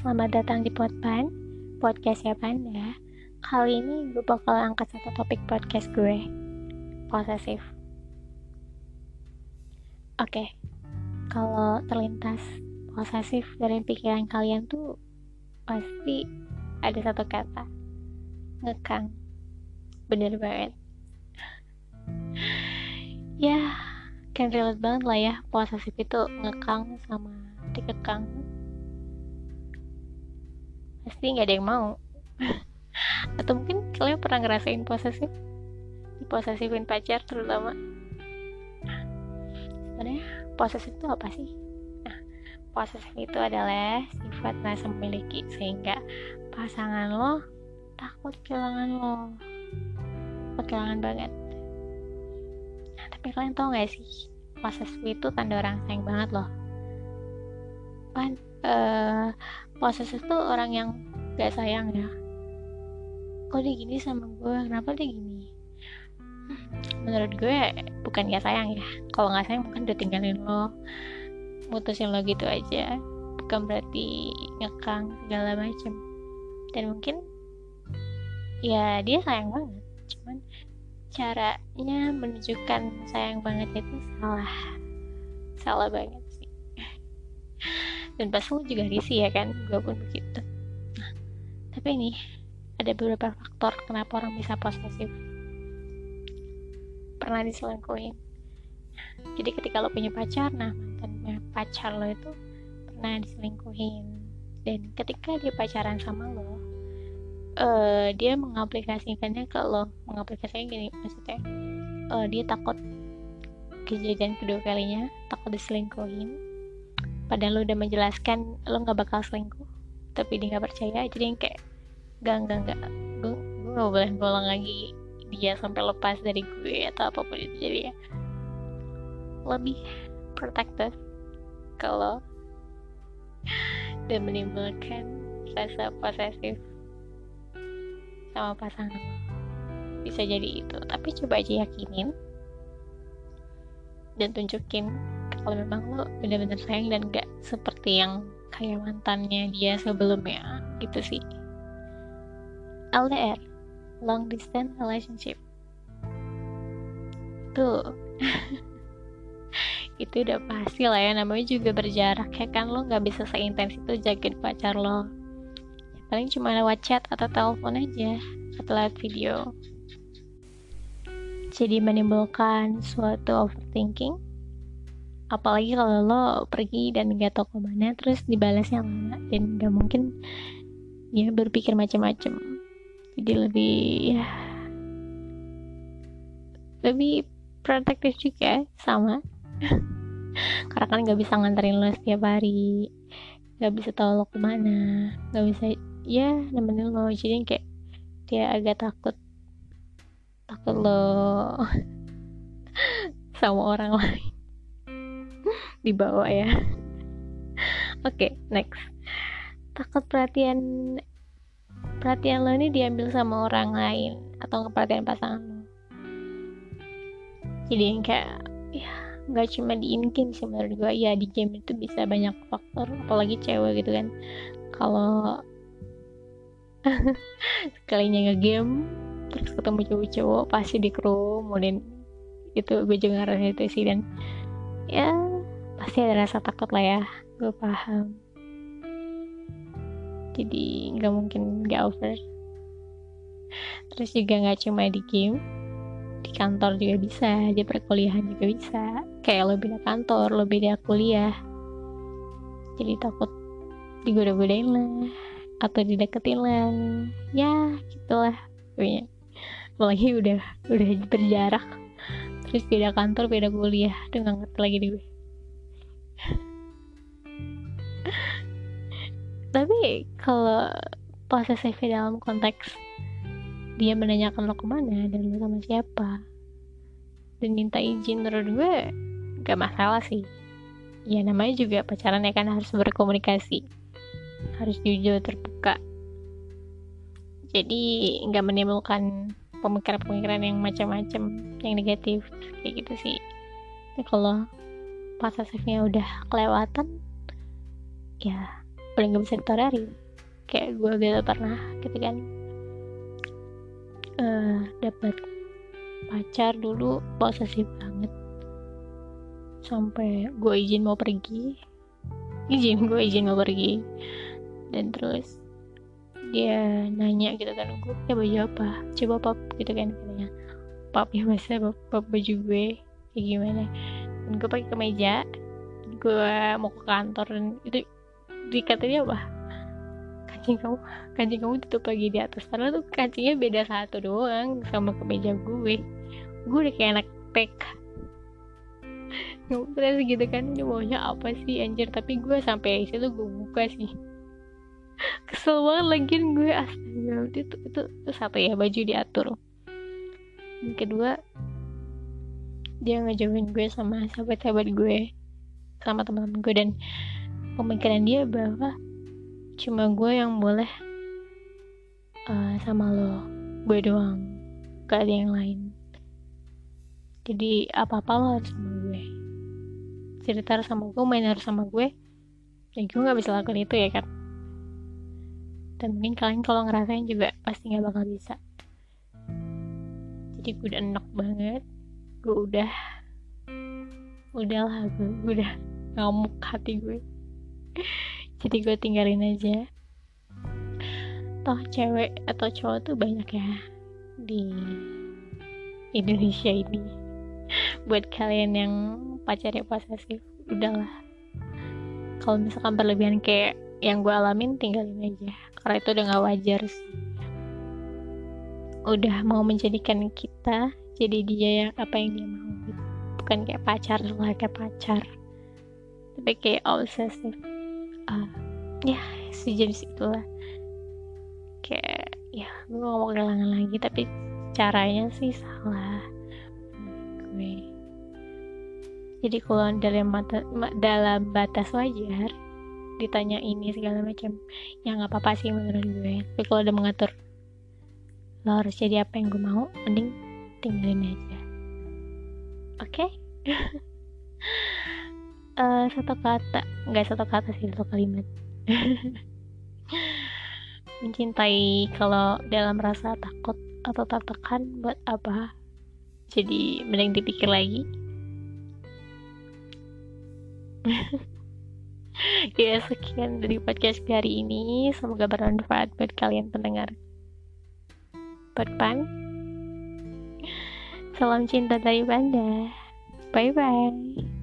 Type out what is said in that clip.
Selamat datang di Podpan, podcast ya Panda. Kali ini gue bakal angkat satu topik podcast gue, posesif. Oke, kalau terlintas posesif dari pikiran kalian tuh pasti ada satu kata, ngekang. Bener banget. ya, kan relate banget lah ya, posesif itu ngekang sama dikekang pasti nggak ada yang mau. Atau mungkin kalian pernah ngerasain posesif? Posesifin pacar terutama. Sebenarnya posesif itu apa sih? Nah posesif itu adalah sifat merasa memiliki sehingga pasangan lo takut kehilangan lo. Kehilangan banget. Nah tapi kalian tau gak sih? Posesif itu tanda orang sayang banget loh. Kan uh, posesif tuh orang yang gak sayang ya. Kok dia gini sama gue kenapa dia gini? Menurut gue bukan gak sayang ya. Kalau gak sayang mungkin udah tinggalin lo. Mutusin lo gitu aja. Bukan berarti ngekang segala macem. Dan mungkin ya dia sayang banget. Cuman caranya menunjukkan sayang banget itu salah. Salah banget dan pas lu juga risih ya kan gue pun begitu. Nah, tapi ini ada beberapa faktor kenapa orang bisa posesif. Pernah diselingkuhin. Jadi ketika lo punya pacar nah mantannya pacar lo itu pernah diselingkuhin. Dan ketika dia pacaran sama lo uh, dia mengaplikasikannya ke lo. Mengaplikasikannya gini maksudnya uh, dia takut kejadian kedua kalinya takut diselingkuhin padahal lo udah menjelaskan lo nggak bakal selingkuh. Tapi dia nggak percaya jadi yang kayak gak gak gak gue gue gak boleh bohong lagi dia sampai lepas dari gue atau apa pun itu. Jadi ya lebih protective kalau dan menimbulkan rasa posesif sama pasangan. Bisa jadi itu. Tapi coba aja yakinin dan tunjukin kalau memang lo bener-bener sayang dan gak seperti yang kayak mantannya dia sebelumnya. Gitu sih. LDR long distance relationship. Tuh. Itu udah pasti lah ya. Namanya juga berjarak ya kan. Lo nggak bisa seintens itu jagain pacar lo. Paling cuma lewat chat atau telepon aja atau lewat video. Jadi menimbulkan suatu overthinking apalagi kalau lo pergi dan gak tau ke mana terus dibalasnya lama dan gak mungkin ya berpikir macam-macam jadi lebih ya lebih protektif juga sama. Karena kan gak bisa nganterin lo setiap hari. Gak bisa tahu lo ke mana. Gak bisa ya nemenin lo. Jadi kayak dia agak takut. Takut lo sama orang lain dibawa ya. Oke okay, next. Takut perhatian perhatian lo ini diambil sama orang lain atau perhatian pasangan lo? Jadi yang kayak ya nggak cuma di in game sih menurut gue ya di game itu bisa banyak faktor apalagi cewek gitu kan. Kalau sekalinya nge-game terus ketemu cowok-cowok pasti di kemudian itu gue juga ngerasa itu sih. Dan ya pasti ada rasa takut lah ya. Gue paham. Jadi nggak mungkin nggak over. Terus juga nggak cuma di game di kantor juga bisa di perkuliahan juga bisa. Kayak lo beda kantor lo beda kuliah. Jadi takut digoda-godain lah atau dideketin lah. Ya gitulah pokoknya. Apalagi udah udah berjarak. Terus beda kantor beda kuliah. Udah gak ngerti lagi gue tapi kalau posesif dalam konteks dia menanyakan lo ke mana dan lo sama siapa dan minta izin menurut gue gak masalah sih. Ya namanya juga pacaran ya kan harus berkomunikasi harus jujur terbuka. Jadi nggak menimbulkan pemikiran-pemikiran yang macam-macam yang negatif kayak gitu sih. Kalau posesifnya udah kelewatan ya paling gak bisa ditolerir kayak gue gitu pernah gitu kan. Uh, dapat pacar dulu posesif banget. Sampai gue izin mau pergi. Izin gue izin mau pergi. Dan terus dia nanya gitu kan gue pakai baju apa? Coba pop gitu kan katanya. Pop ya masa pop, pop baju gue. Kayak gimana gue pakai kemeja gue mau ke kantor dan itu dikatanya apa? Kancing kamu kancing kamu tutup lagi di atas. Padahal tuh kancingnya beda satu doang sama kemeja gue. Gue udah kayak anak TK terus gitu kan dia maunya apa sih anjir? Tapi gue sampai situ gue buka sih. Kesel banget lagi gue astaga. Itu, itu, itu satu ya baju diatur. Yang kedua dia ngejauhin gue sama sahabat-sahabat gue sama teman-teman gue. Dan pemikiran dia bahwa cuma gue yang boleh uh, sama lo. Gue doang gak ada yang lain. Jadi apa-apa lo harus sama gue. Cerita sama gue main harus sama gue. Ya gue gak bisa lakukan itu ya kan dan mungkin kalian kalau ngerasain juga pasti nggak bakal bisa. Jadi gue udah enak banget gue udah udahlah gue, gue udah ngamuk hati gue jadi gue tinggalin aja. Toh cewek atau cowok tuh banyak ya di Indonesia ini. Buat kalian yang pacarnya posesif udahlah. Kalau misalkan berlebihan kayak yang gue alamin tinggalin aja. Karena itu udah gak wajar sih. Udah mau menjadikan kita jadi dia yang apa yang dia mau gitu. Bukan kayak pacar lah kayak pacar. Tapi kayak obsesif. Uh, ya sejenis itulah kayak ya gue mau kehilangan lagi tapi caranya sih salah. Gue. Jadi kalau dalam mata, dalam batas wajar ditanya ini segala macam ya nggak apa-apa sih menurut gue. Tapi kalau udah mengatur lo harus jadi apa yang gue mau mending tinggalin aja. Oke? Okay? uh, eh, satu kata nggak satu kata sih satu kalimat. Mencintai kalau dalam rasa takut atau tertekan buat apa? Jadi mending dipikir lagi. Ya sekian dari podcast hari ini. Semoga bermanfaat buat kalian pendengar. Podpan salam cinta dari Banda. Bye bye